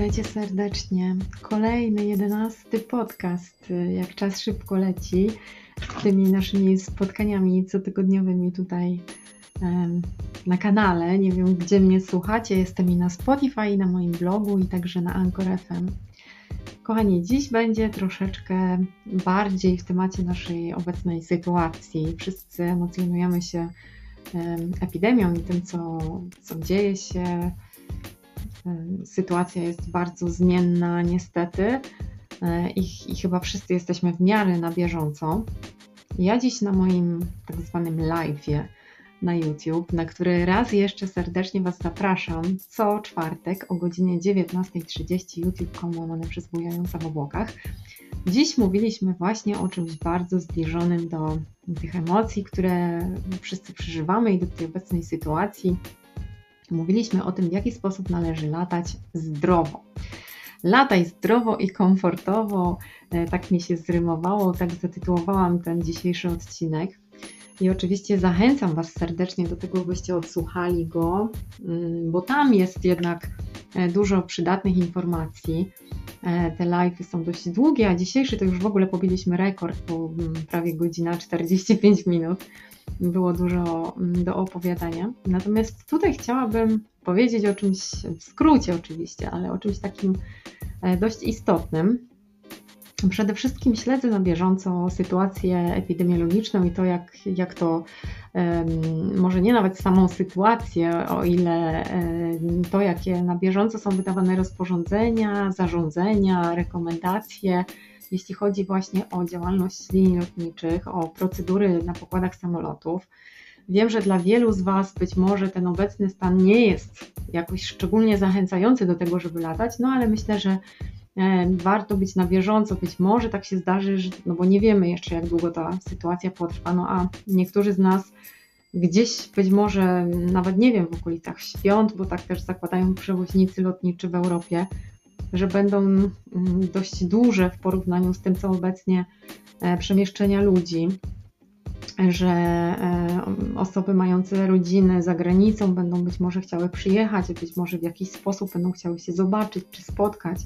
Witajcie serdecznie. Kolejny, jedenasty podcast. Jak czas szybko leci z tymi naszymi spotkaniami cotygodniowymi tutaj na kanale. Nie wiem, gdzie mnie słuchacie. Jestem i na Spotify, i na moim blogu, i także na Anchor FM. Kochani, dziś będzie troszeczkę bardziej w temacie naszej obecnej sytuacji. Wszyscy emocjonujemy się epidemią i tym, co, co dzieje się Sytuacja jest bardzo zmienna, niestety, e, i, i chyba wszyscy jesteśmy w miarę na bieżąco. Ja dziś na moim tak zwanym live'ie na YouTube, na który raz jeszcze serdecznie Was zapraszam co czwartek o godzinie 19.30 YouTube.com łamane przez bujająca w obłokach. Dziś mówiliśmy właśnie o czymś bardzo zbliżonym do tych emocji, które wszyscy przeżywamy i do tej obecnej sytuacji, Mówiliśmy o tym, w jaki sposób należy latać zdrowo. Lataj zdrowo i komfortowo, e, tak mi się zrymowało, tak zatytułowałam ten dzisiejszy odcinek. I oczywiście zachęcam Was serdecznie do tego, byście odsłuchali go, mm, bo tam jest jednak dużo przydatnych informacji. E, te live są dość długie, a dzisiejszy to już w ogóle pobiliśmy rekord, po mm, prawie godzina 45 minut było dużo mm, do opowiadania. Natomiast tutaj chciałabym powiedzieć o czymś, w skrócie oczywiście, ale o czymś takim e, dość istotnym. Przede wszystkim śledzę na bieżąco sytuację epidemiologiczną i to, jak, jak to, może nie nawet samą sytuację, o ile to, jakie na bieżąco są wydawane rozporządzenia, zarządzenia, rekomendacje, jeśli chodzi właśnie o działalność linii lotniczych, o procedury na pokładach samolotów. Wiem, że dla wielu z Was być może ten obecny stan nie jest jakoś szczególnie zachęcający do tego, żeby latać, no ale myślę, że warto być na bieżąco. Być może tak się zdarzy, no bo nie wiemy jeszcze, jak długo ta sytuacja potrwa, no a niektórzy z nas gdzieś być może nawet nie wiem, w okolicach świąt, bo tak też zakładają przewoźnicy lotniczy w Europie, że będą mm, dość duże w porównaniu z tym, co obecnie e, przemieszczenia ludzi, że e, osoby mające rodziny za granicą będą być może chciały przyjechać, być może w jakiś sposób będą chciały się zobaczyć czy spotkać.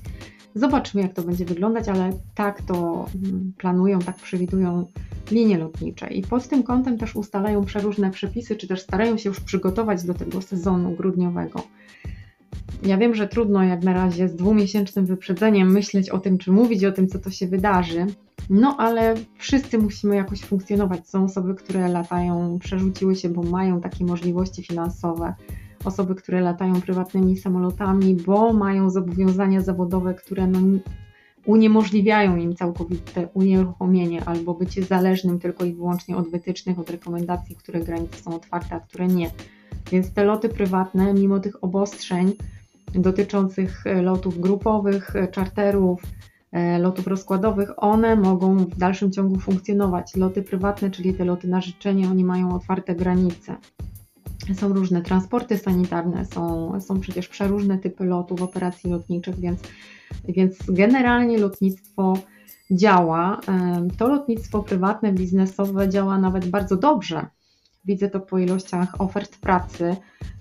Zobaczymy, jak to będzie wyglądać, ale tak to mm, planują, tak przewidują linie lotnicze. I pod tym kątem też ustalają przeróżne przepisy, czy też starają się już przygotować do tego sezonu grudniowego. Ja wiem, że trudno jak na razie z dwumiesięcznym wyprzedzeniem myśleć o tym, czy mówić o tym, co to się wydarzy, no ale wszyscy musimy jakoś funkcjonować. Są osoby, które latają, przerzuciły się, bo mają takie możliwości finansowe. Osoby, które latają prywatnymi samolotami, bo mają zobowiązania zawodowe, które no, uniemożliwiają im całkowite unieruchomienie albo bycie zależnym tylko i wyłącznie od wytycznych, od rekomendacji, które granice są otwarte, a które nie. Więc te loty prywatne, mimo tych obostrzeń, dotyczących e, lotów grupowych, e, czarterów, e, lotów rozkładowych, one mogą w dalszym ciągu funkcjonować. Loty prywatne, czyli te loty na życzenie, oni mają otwarte granice. Są różne transporty sanitarne, są, są przecież przeróżne typy lotów, operacji lotniczych, więc, więc generalnie lotnictwo działa. To lotnictwo prywatne, biznesowe działa nawet bardzo dobrze. Widzę to po ilościach ofert pracy,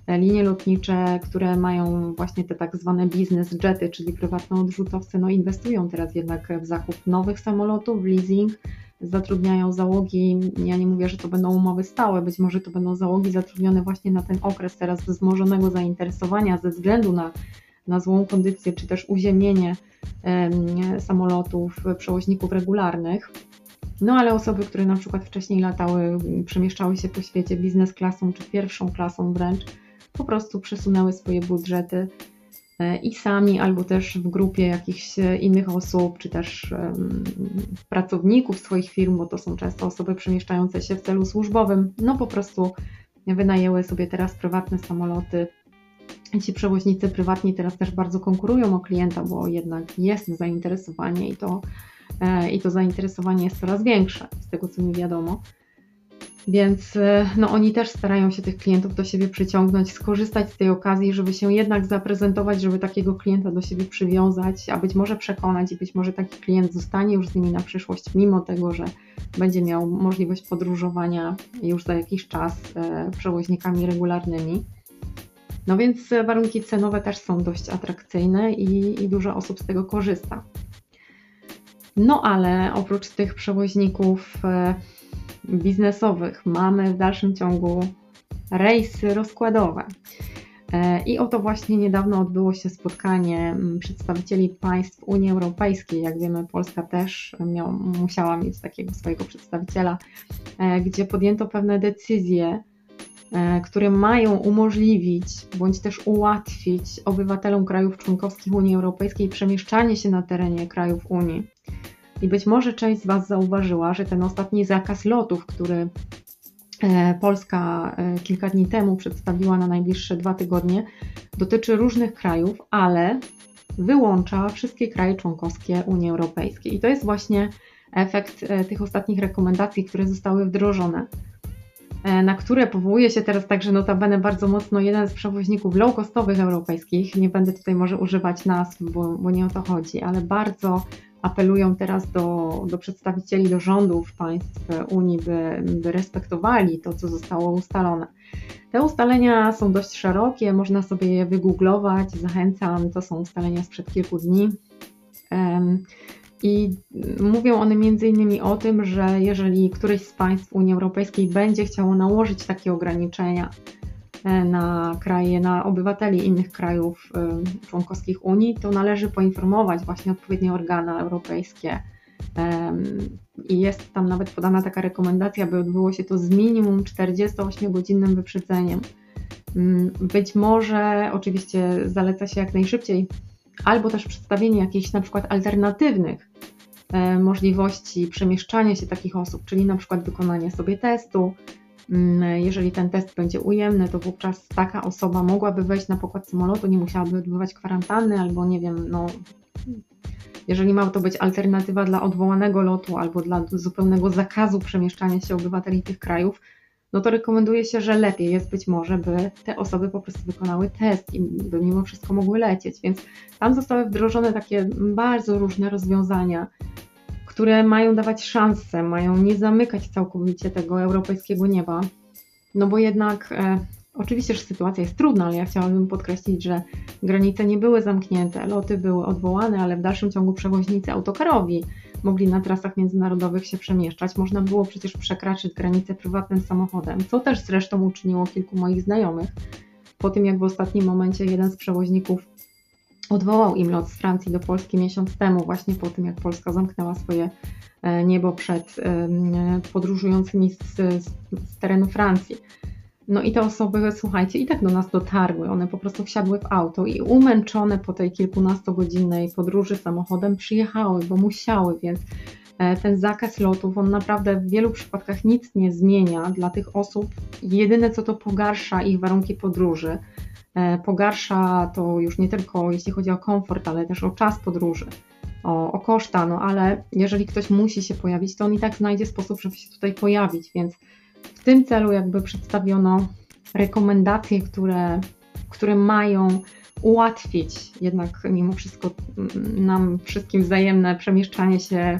linie lotnicze, które mają właśnie te tak zwane biznes jety, czyli prywatne odrzutowce, no inwestują teraz jednak w zakup nowych samolotów, w leasing, zatrudniają załogi. Ja nie mówię, że to będą umowy stałe, być może to będą załogi zatrudnione właśnie na ten okres teraz wzmożonego zainteresowania ze względu na, na złą kondycję, czy też uziemienie samolotów, przewoźników regularnych. No ale osoby, które na przykład wcześniej latały, przemieszczały się po świecie biznes klasą czy pierwszą klasą wręcz, po prostu przesunęły swoje budżety i sami, albo też w grupie jakichś innych osób, czy też pracowników swoich firm, bo to są często osoby przemieszczające się w celu służbowym, no po prostu wynajęły sobie teraz prywatne samoloty. Ci przewoźnicy prywatni teraz też bardzo konkurują o klienta, bo jednak jest zainteresowanie i to, e, i to zainteresowanie jest coraz większe, z tego co mi wiadomo. Więc e, no, oni też starają się tych klientów do siebie przyciągnąć, skorzystać z tej okazji, żeby się jednak zaprezentować, żeby takiego klienta do siebie przywiązać, a być może przekonać i być może taki klient zostanie już z nimi na przyszłość, mimo tego, że będzie miał możliwość podróżowania już za jakiś czas e, przewoźnikami regularnymi. No więc warunki cenowe też są dość atrakcyjne i, i dużo osób z tego korzysta. No ale oprócz tych przewoźników e, biznesowych mamy w dalszym ciągu rejsy rozkładowe. E, I oto właśnie niedawno odbyło się spotkanie przedstawicieli państw Unii Europejskiej. Jak wiemy, Polska też miał, musiała mieć takiego swojego przedstawiciela, e, gdzie podjęto pewne decyzje, e, które mają umożliwić bądź też ułatwić obywatelom krajów członkowskich Unii Europejskiej przemieszczanie się na terenie krajów Unii. I być może część z Was zauważyła, że ten ostatni zakaz lotów, który E, Polska e, kilka dni temu przedstawiła na najbliższe dwa tygodnie, dotyczy różnych krajów, ale wyłącza wszystkie kraje członkowskie Unii Europejskiej. I to jest właśnie efekt e, tych ostatnich rekomendacji, które zostały wdrożone, na które powołuje się teraz także notabene bardzo mocno jeden z przewoźników low-costowych europejskich. Nie będę tutaj może używać nazw, bo, bo nie o to chodzi, ale bardzo apelują teraz do, do przedstawicieli, do rządów państw Unii, by, by respektowali to, co zostało ustalone. Te ustalenia są dość szerokie, można sobie je wygooglować, zachęcam, to są ustalenia sprzed kilku dni. I mówią one innymi o tym, że jeżeli któreś z państw Unii Europejskiej będzie chciało nałożyć takie ograniczenia na kraje, na obywateli innych krajów e, członkowskich Unii, to należy poinformować właśnie odpowiednie organy europejskie. I jest tam nawet podana taka rekomendacja, by odbyło się to z minimum 48-godzinnym wyprzedzeniem. Mm, być może oczywiście zaleca się jak najszybciej, albo też przedstawienie jakichś na przykład alternatywnych e, możliwości przemieszczania się takich osób, czyli na przykład wykonanie sobie testu, jeżeli ten test będzie ujemny, to wówczas taka osoba mogłaby wejść na pokład samolotu, nie musiałaby odbywać kwarantanny, albo nie wiem, no, jeżeli ma to być alternatywa dla odwołanego lotu albo dla zupełnego zakazu przemieszczania się obywateli tych krajów, no to rekomenduje się, że lepiej jest być może, by te osoby po prostu wykonały test i by mimo wszystko mogły lecieć. Więc tam zostały wdrożone takie bardzo różne rozwiązania, które mają dawać szanse, mają nie zamykać całkowicie tego europejskiego nieba. No bo jednak e, oczywiście, że sytuacja jest trudna, ale ja chciałabym podkreślić, że granice nie były zamknięte, loty były odwołane, ale w dalszym ciągu przewoźnicy autokarowi mogli na trasach międzynarodowych się przemieszczać. Można było przecież przekraczać granicę prywatnym samochodem, co też zresztą uczyniło kilku moich znajomych. Po tym, jak w ostatnim momencie jeden z przewoźników odwołał im lot z Francji do Polski miesiąc temu, właśnie po tym jak Polska zamknęła swoje e, niebo przed podróżującymi z, z, terenu Francji. No i te osoby, słuchajcie, i tak do nas dotarły. One po prostu wsiadły w auto i umęczone po tej kilkunastogodzinnej podróży samochodem przyjechały, bo musiały, więc e, ten zakaz lotów, on naprawdę w wielu przypadkach nic nie zmienia dla tych osób. Jedyne co to pogarsza ich warunki podróży. E, pogarsza to już nie tylko jeśli chodzi o komfort, ale też o czas podróży, o, o koszta, no ale jeżeli ktoś musi się pojawić, to on i tak znajdzie sposób, żeby się tutaj pojawić, więc w tym celu jakby przedstawiono rekomendacje, które, które mają ułatwić jednak mimo wszystko mm, nam wszystkim wzajemne przemieszczanie się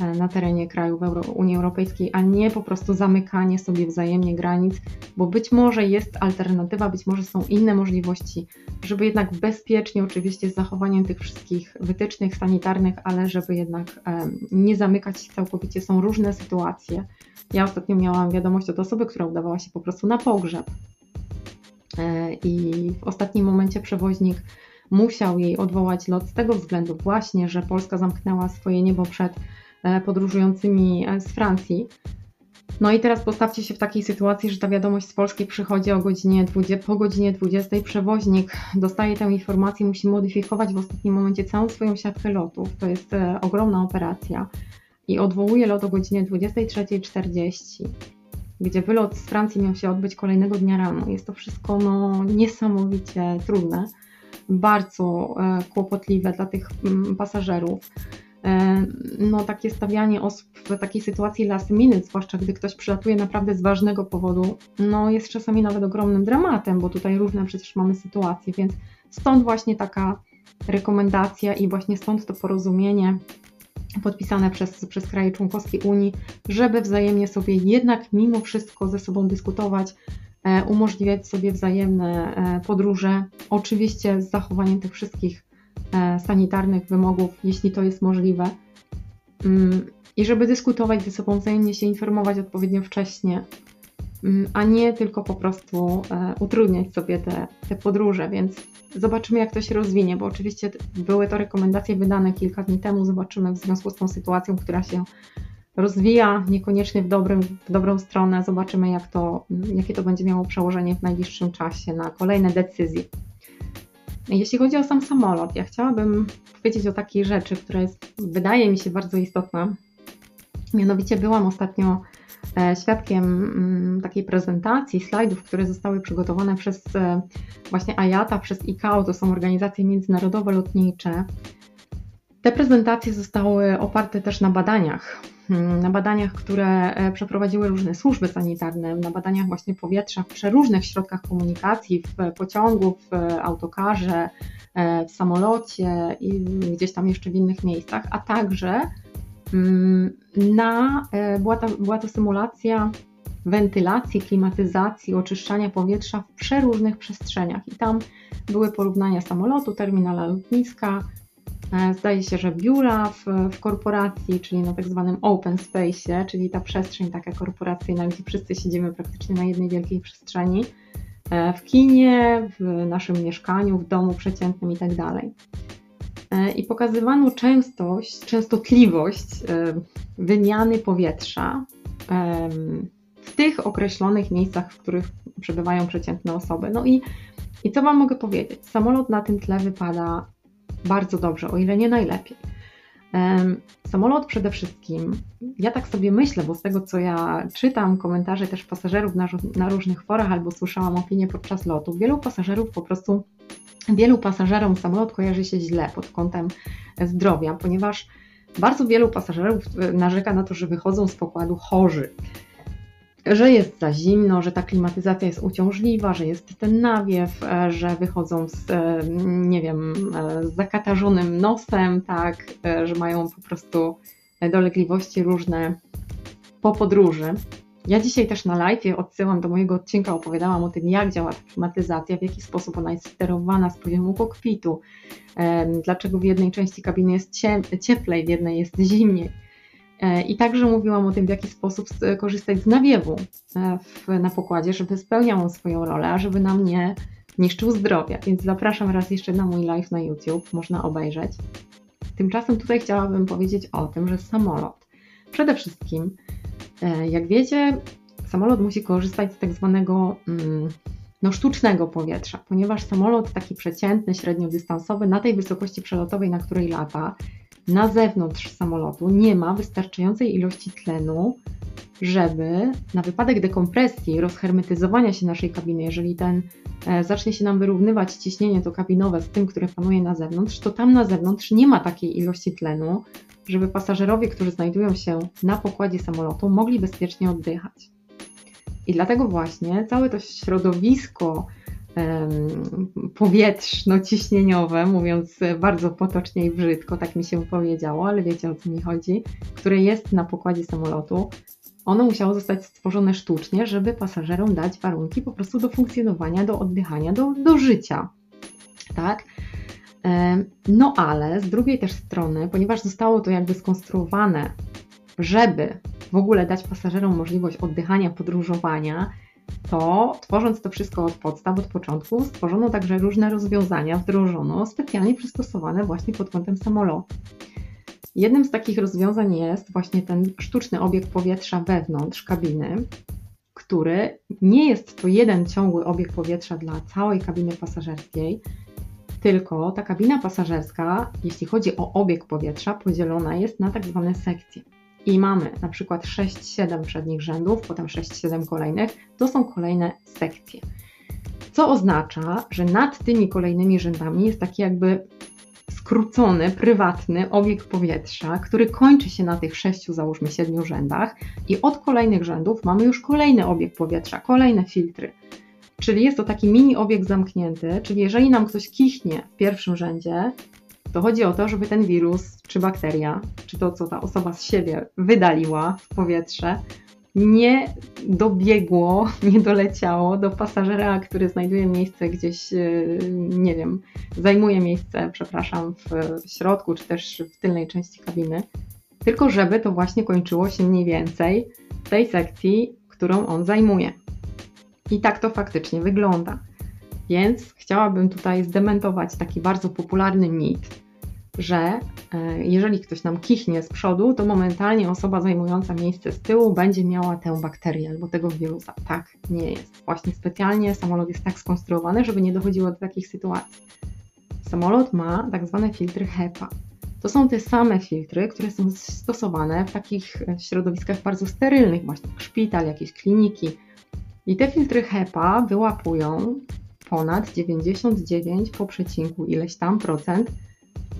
na terenie krajów Euro Unii Europejskiej, a nie po prostu zamykanie sobie wzajemnie granic, bo być może jest alternatywa, być może są inne możliwości, żeby jednak bezpiecznie, oczywiście z zachowaniem tych wszystkich wytycznych sanitarnych, ale żeby jednak nie zamykać się całkowicie. Są różne sytuacje. Ja ostatnio miałam wiadomość od osoby, która udawała się po prostu na pogrzeb. E, I w ostatnim momencie przewoźnik musiał jej odwołać lot z tego względu właśnie, że Polska zamknęła swoje niebo przed E, podróżującymi e, z Francji. No i teraz postawcie się w takiej sytuacji, że ta wiadomość z Polski przychodzi o godzinie 20, po godzinie 20. Przewoźnik dostaje tę informację, musi modyfikować w ostatnim momencie całą swoją siatkę lotów. To jest e, ogromna operacja. I odwołuje lot o godzinie 23.40, gdzie wylot z Francji miał się odbyć kolejnego dnia rano. Jest to wszystko no, niesamowicie trudne, bardzo e, kłopotliwe dla tych mm, pasażerów. E, no, takie stawianie osób w takiej sytuacji last minute, zwłaszcza gdy ktoś przylatuje naprawdę z ważnego powodu, no jest czasami nawet ogromnym dramatem, bo tutaj różne przecież mamy sytuacje, więc stąd właśnie taka rekomendacja i właśnie stąd to porozumienie podpisane przez, przez kraje członkowskie Unii, żeby wzajemnie sobie jednak mimo wszystko ze sobą dyskutować, umożliwiać sobie wzajemne podróże, oczywiście z zachowaniem tych wszystkich sanitarnych wymogów, jeśli to jest możliwe. Mm, I żeby dyskutować ze sobą, wzajemnie się informować odpowiednio wcześnie, mm, a nie tylko po prostu utrudniać sobie te, te podróże, więc zobaczymy jak to się rozwinie, bo oczywiście były to rekomendacje wydane kilka dni temu, zobaczymy w związku z tą sytuacją, która się rozwija, niekoniecznie w, dobrym, w dobrą stronę. Zobaczymy, jak to, jakie to będzie miało przełożenie w najbliższym czasie na kolejne decyzje. Jeśli chodzi o sam samolot, ja chciałabym powiedzieć o takiej rzeczy, która jest, wydaje mi się, bardzo istotna. Mianowicie byłam ostatnio e, świadkiem mm, takiej prezentacji slajdów, które zostały przygotowane przez e, właśnie IATA, przez ICAO, to są organizacje międzynarodowe lotnicze. Te prezentacje zostały oparte też na badaniach Hmm, na badaniach, które e, przeprowadziły różne służby sanitarne, na badaniach właśnie powietrza w przeróżnych środkach komunikacji, w pociągu, w autokarze, e, w samolocie i gdzieś tam jeszcze w innych miejscach, a także mm, na, e, była, to, była to symulacja wentylacji, klimatyzacji, oczyszczania powietrza w przeróżnych przestrzeniach. I tam były porównania samolotu, terminala lotniska, E, zdaje się, że biura w, w korporacji, czyli na tak zwanym open space, czyli ta przestrzeń taka korporacyjna, gdzie wszyscy siedzimy praktycznie na jednej wielkiej przestrzeni, e, w kinie, w naszym mieszkaniu, w domu przeciętnym i tak. E, I pokazywano częstość, częstotliwość wymiany powietrza w tych określonych miejscach, w których przebywają przeciętne osoby. No i, i co Wam mogę powiedzieć? Samolot na tym tle wypada bardzo dobrze, o ile nie najlepiej. Samolot przede wszystkim, ja tak sobie myślę, bo z tego co ja czytam, komentarze też pasażerów na, na różnych forach albo słyszałam opinie podczas lotu, wielu pasażerów po prostu, wielu pasażerom samolot kojarzy się źle pod kątem zdrowia, ponieważ bardzo wielu pasażerów narzeka na to, że wychodzą z pokładu chorzy że jest za zimno, że ta klimatyzacja jest uciążliwa, że jest ten nawiew, e, że wychodzą z, e, nie wiem, e, z zakatarzonym nosem, tak, że mają po prostu dolegliwości różne po podróży. Ja dzisiaj też na live odsyłam do mojego odcinka, opowiadałam o tym, jak działa ta klimatyzacja, w jaki sposób ona jest sterowana z poziomu kokpitu, dlaczego w jednej części kabiny jest cieplej, w jednej jest zimniej I także mówiłam o tym, w jaki sposób korzystać z nawiewu e, na pokładzie, żeby spełniał on swoją rolę, a żeby nam nie niszczył zdrowia. Więc zapraszam raz jeszcze na mój live na YouTube, można obejrzeć. Tymczasem tutaj chciałabym powiedzieć o tym, że samolot przede wszystkim, e, jak wiecie, samolot musi korzystać z tak zwanego mm, no, sztucznego powietrza, ponieważ samolot taki przeciętny, średniodystansowy na tej wysokości przelotowej, na której lata, na zewnątrz samolotu nie ma wystarczającej ilości tlenu, żeby na wypadek dekompresji, rozhermetyzowania się naszej kabiny, jeżeli ten e, zacznie się nam wyrównywać ciśnienie to kabinowe z tym, które panuje na zewnątrz, to tam na zewnątrz nie ma takiej ilości tlenu, żeby pasażerowie, którzy znajdują się na pokładzie samolotu, mogli bezpiecznie oddychać. I dlatego właśnie całe to środowisko powietrzno-ciśnieniowe, mówiąc bardzo potocznie i brzydko, tak mi się powiedziało, ale wiecie o co mi chodzi, które jest na pokładzie samolotu, ono musiało zostać stworzone sztucznie, żeby pasażerom dać warunki po prostu do funkcjonowania, do oddychania, do, do życia. Tak? No ale z drugiej też strony, ponieważ zostało to jakby skonstruowane, żeby w ogóle dać pasażerom możliwość oddychania, podróżowania, to tworząc to wszystko od podstaw, od początku, stworzono także różne rozwiązania, wdrożono specjalnie przystosowane właśnie pod kątem samolotu. Jednym z takich rozwiązań jest właśnie ten sztuczny obieg powietrza wewnątrz kabiny, który nie jest to jeden ciągły obieg powietrza dla całej kabiny pasażerskiej, tylko ta kabina pasażerska, jeśli chodzi o obieg powietrza, podzielona jest na tak zwane sekcje i mamy na przykład 6-7 przednich rzędów, potem 6-7 kolejnych, to są kolejne sekcje. Co oznacza, że nad tymi kolejnymi rzędami jest taki jakby skrócony, prywatny obieg powietrza, który kończy się na tych sześciu, załóżmy siedmiu rzędach i od kolejnych rzędów mamy już kolejny obieg powietrza, kolejne filtry. Czyli jest to taki mini obieg zamknięty, czyli jeżeli nam ktoś kichnie w pierwszym rzędzie, to chodzi o to, żeby ten wirus, czy bakteria, czy to, co ta osoba z siebie wydaliła w powietrze, nie dobiegło, nie doleciało do pasażera, który znajduje miejsce gdzieś, e, nie wiem, zajmuje miejsce, przepraszam, w środku czy też w tylnej części kabiny, tylko żeby to właśnie kończyło się mniej więcej w tej sekcji, którą on zajmuje. I tak to faktycznie wygląda. Więc chciałabym tutaj zdementować taki bardzo popularny mit, że e, jeżeli ktoś nam kichnie z przodu, to momentalnie osoba zajmująca miejsce z tyłu będzie miała tę bakterię albo tego wirusa. Tak nie jest. Właśnie specjalnie samolot jest tak skonstruowany, żeby nie dochodziło do takich sytuacji. Samolot ma tak zwane filtry HEPA. To są te same filtry, które są stosowane w takich środowiskach bardzo sterylnych, właśnie szpital, jakieś kliniki. I te filtry HEPA wyłapują ponad 99 po przecinku ileś tam procent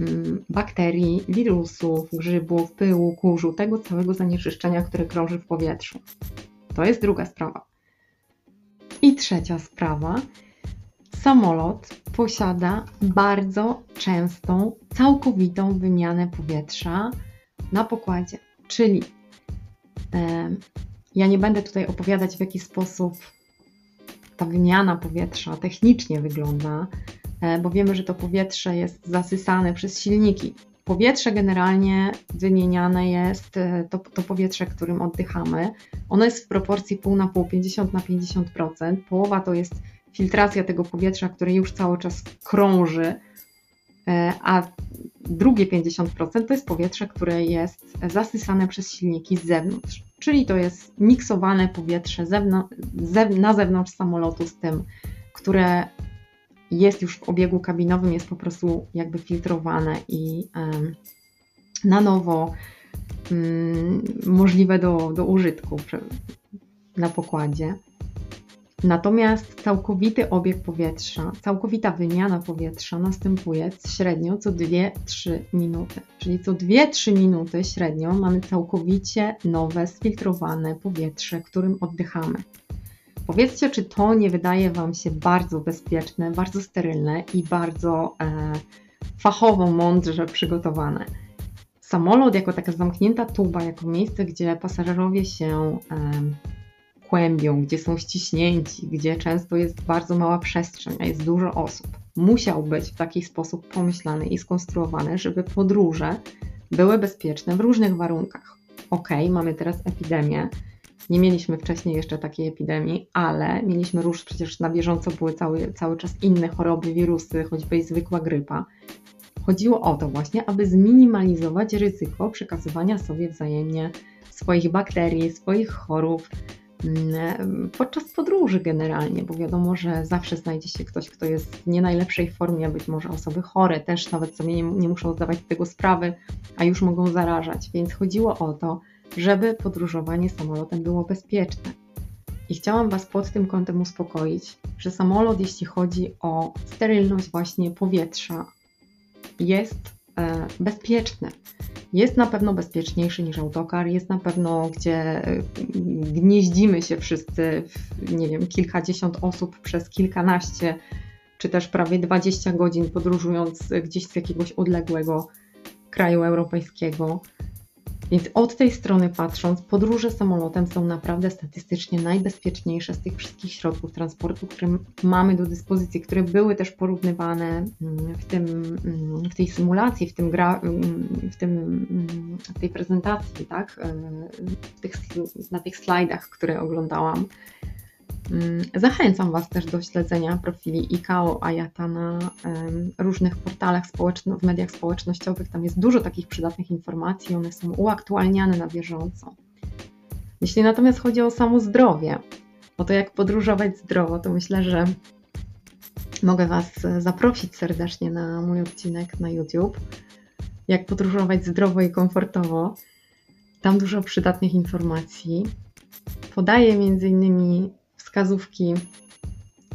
mm, bakterii, wirusów, grzybów, pyłu, kurzu, tego całego zanieczyszczenia, które krąży w powietrzu. To jest druga sprawa. I trzecia sprawa. Samolot posiada bardzo częstą, całkowitą wymianę powietrza na pokładzie. Czyli e, ja nie będę tutaj opowiadać, w jaki sposób ta wymiana powietrza technicznie wygląda, e, bo wiemy, że to powietrze jest zasysane przez silniki. Powietrze generalnie wymieniane jest, e, to, to powietrze, którym oddychamy. Ono jest w proporcji pół na pół, 50 na 50%. Połowa to jest filtracja tego powietrza, które już cały czas krąży, e, a drugie 50% to jest powietrze, które jest zasysane przez silniki z zewnątrz. Czyli to jest miksowane powietrze na zewnątrz samolotu z tym, które jest już w obiegu kabinowym, jest po prostu jakby filtrowane i na nowo mm, możliwe do, do użytku na pokładzie. Natomiast całkowity obieg powietrza, całkowita wymiana powietrza następuje średnio co 2-3 minuty. Czyli co 2-3 minuty średnio mamy całkowicie nowe, sfiltrowane powietrze, którym oddychamy. Powiedzcie, czy to nie wydaje Wam się bardzo bezpieczne, bardzo sterylne i bardzo e, fachowo, mądrze przygotowane. Samolot jako taka zamknięta tuba, jako miejsce, gdzie pasażerowie się e, kłębią, gdzie są ściśnięci, gdzie często jest bardzo mała przestrzeń, a jest dużo osób, musiał być w taki sposób pomyślany i skonstruowany, żeby podróże były bezpieczne w różnych warunkach. Ok, mamy teraz epidemię. Nie mieliśmy wcześniej jeszcze takiej epidemii, ale mieliśmy róż, przecież na bieżąco były cały, cały czas inne choroby, wirusy, choćby i zwykła grypa. Chodziło o to właśnie, aby zminimalizować ryzyko przekazywania sobie wzajemnie swoich bakterii, swoich chorób, podczas podróży generalnie, bo wiadomo, że zawsze znajdzie się ktoś, kto jest w nie najlepszej formie, być może osoby chore też nawet sobie nie, nie muszą zdawać tego sprawy, a już mogą zarażać. Więc chodziło o to, żeby podróżowanie samolotem było bezpieczne. I chciałam Was pod tym kątem uspokoić, że samolot, jeśli chodzi o sterylność właśnie powietrza, jest bezpieczny jest na pewno bezpieczniejszy niż autokar, jest na pewno, gdzie y, gnieździmy się wszyscy, nie wiem, kilkadziesiąt osób przez kilkanaście, czy też prawie 20 godzin podróżując gdzieś z jakiegoś odległego kraju europejskiego. Więc od tej strony patrząc, podróże samolotem są naprawdę statystycznie najbezpieczniejsze z tych wszystkich środków transportu, które mamy do dyspozycji, które były też porównywane mm, w, tym, mm, w tej symulacji, w, tym gra, mm, w, tym, w tej prezentacji, tak? E, tych, na tych slajdach, które oglądałam. Mm, zachęcam Was też do śledzenia profili IKO Ayata na różnych portalach społeczno- w mediach społecznościowych. Tam jest dużo takich przydatnych informacji, one są uaktualniane na bieżąco. Jeśli natomiast chodzi o samo zdrowie, o to jak podróżować zdrowo, to myślę, że mogę Was zaprosić serdecznie na mój odcinek na YouTube. Jak podróżować zdrowo i komfortowo. Tam dużo przydatnych informacji. Podaję między innymi wskazówki,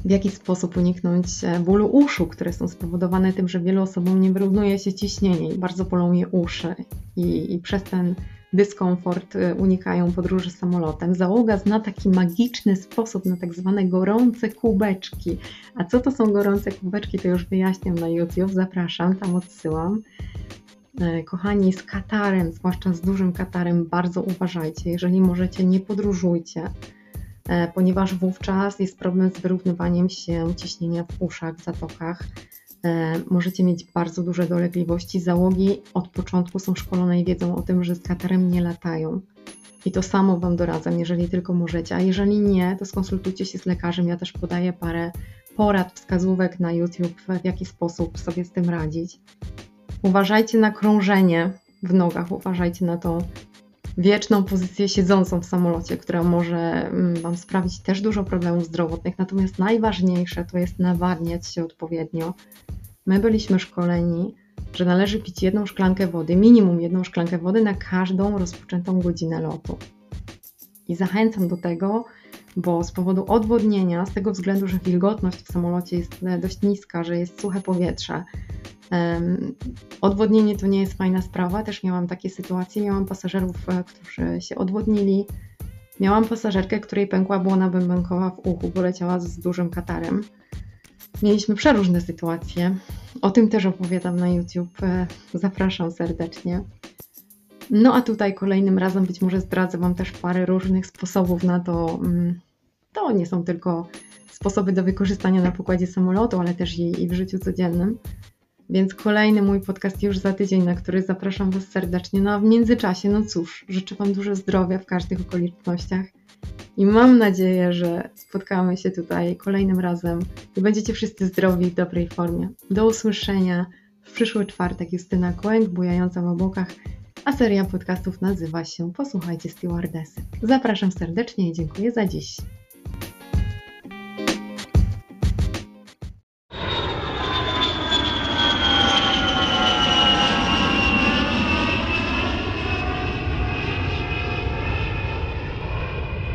w jaki sposób uniknąć e, bólu uszu, które są spowodowane tym, że wielu osobom nie wyrównuje się ciśnienie i bardzo bolą je uszy i, i przez ten dyskomfort e, unikają podróży samolotem. Załoga zna taki magiczny sposób na tak zwane gorące kubeczki. A co to są gorące kubeczki, to już wyjaśniam na YouTube, zapraszam, tam odsyłam. E, kochani, z katarem, zwłaszcza z dużym katarem, bardzo uważajcie. Jeżeli możecie, nie podróżujcie, ponieważ wówczas jest problem z wyrównywaniem się ciśnienia w uszach, w zatokach. E, możecie mieć bardzo duże dolegliwości. Załogi od początku są szkolone i wiedzą o tym, że z katarem nie latają. I to samo Wam doradzam, jeżeli tylko możecie. A jeżeli nie, to skonsultujcie się z lekarzem. Ja też podaję parę porad, wskazówek na YouTube, w jaki sposób sobie z tym radzić. Uważajcie na krążenie w nogach, uważajcie na tą wieczną pozycję siedzącą w samolocie, która może mm, Wam sprawić też dużo problemów zdrowotnych. Natomiast najważniejsze to jest nawadniać się odpowiednio. My byliśmy szkoleni, że należy pić jedną szklankę wody, minimum jedną szklankę wody na każdą rozpoczętą godzinę lotu. I zachęcam do tego, bo z powodu odwodnienia, z tego względu, że wilgotność w samolocie jest e, dość niska, że jest suche powietrze, Odwodnienie to nie jest fajna sprawa. Też miałam takie sytuacje. Miałam pasażerów, e, którzy się odwodnili. Miałam pasażerkę, której pękła błona bębenkowa w uchu, bo leciała z dużym katarem. Mieliśmy przeróżne sytuacje. O tym też opowiadam na YouTube. E, zapraszam serdecznie. No a tutaj kolejnym razem być może zdradzę Wam też parę różnych sposobów na to. Mm, to nie są tylko sposoby do wykorzystania na pokładzie samolotu, ale też i, i w życiu codziennym. Więc kolejny mój podcast już za tydzień, na który zapraszam Was serdecznie. No a w międzyczasie, no cóż, życzę Wam dużo zdrowia w każdych okolicznościach i mam nadzieję, że spotkamy się tutaj kolejnym razem i będziecie wszyscy zdrowi w dobrej formie. Do usłyszenia w przyszły czwartek. Justyna Kłęk, bujająca w obłokach, a seria podcastów nazywa się Posłuchajcie Stewardesy. Zapraszam serdecznie i dziękuję za dziś.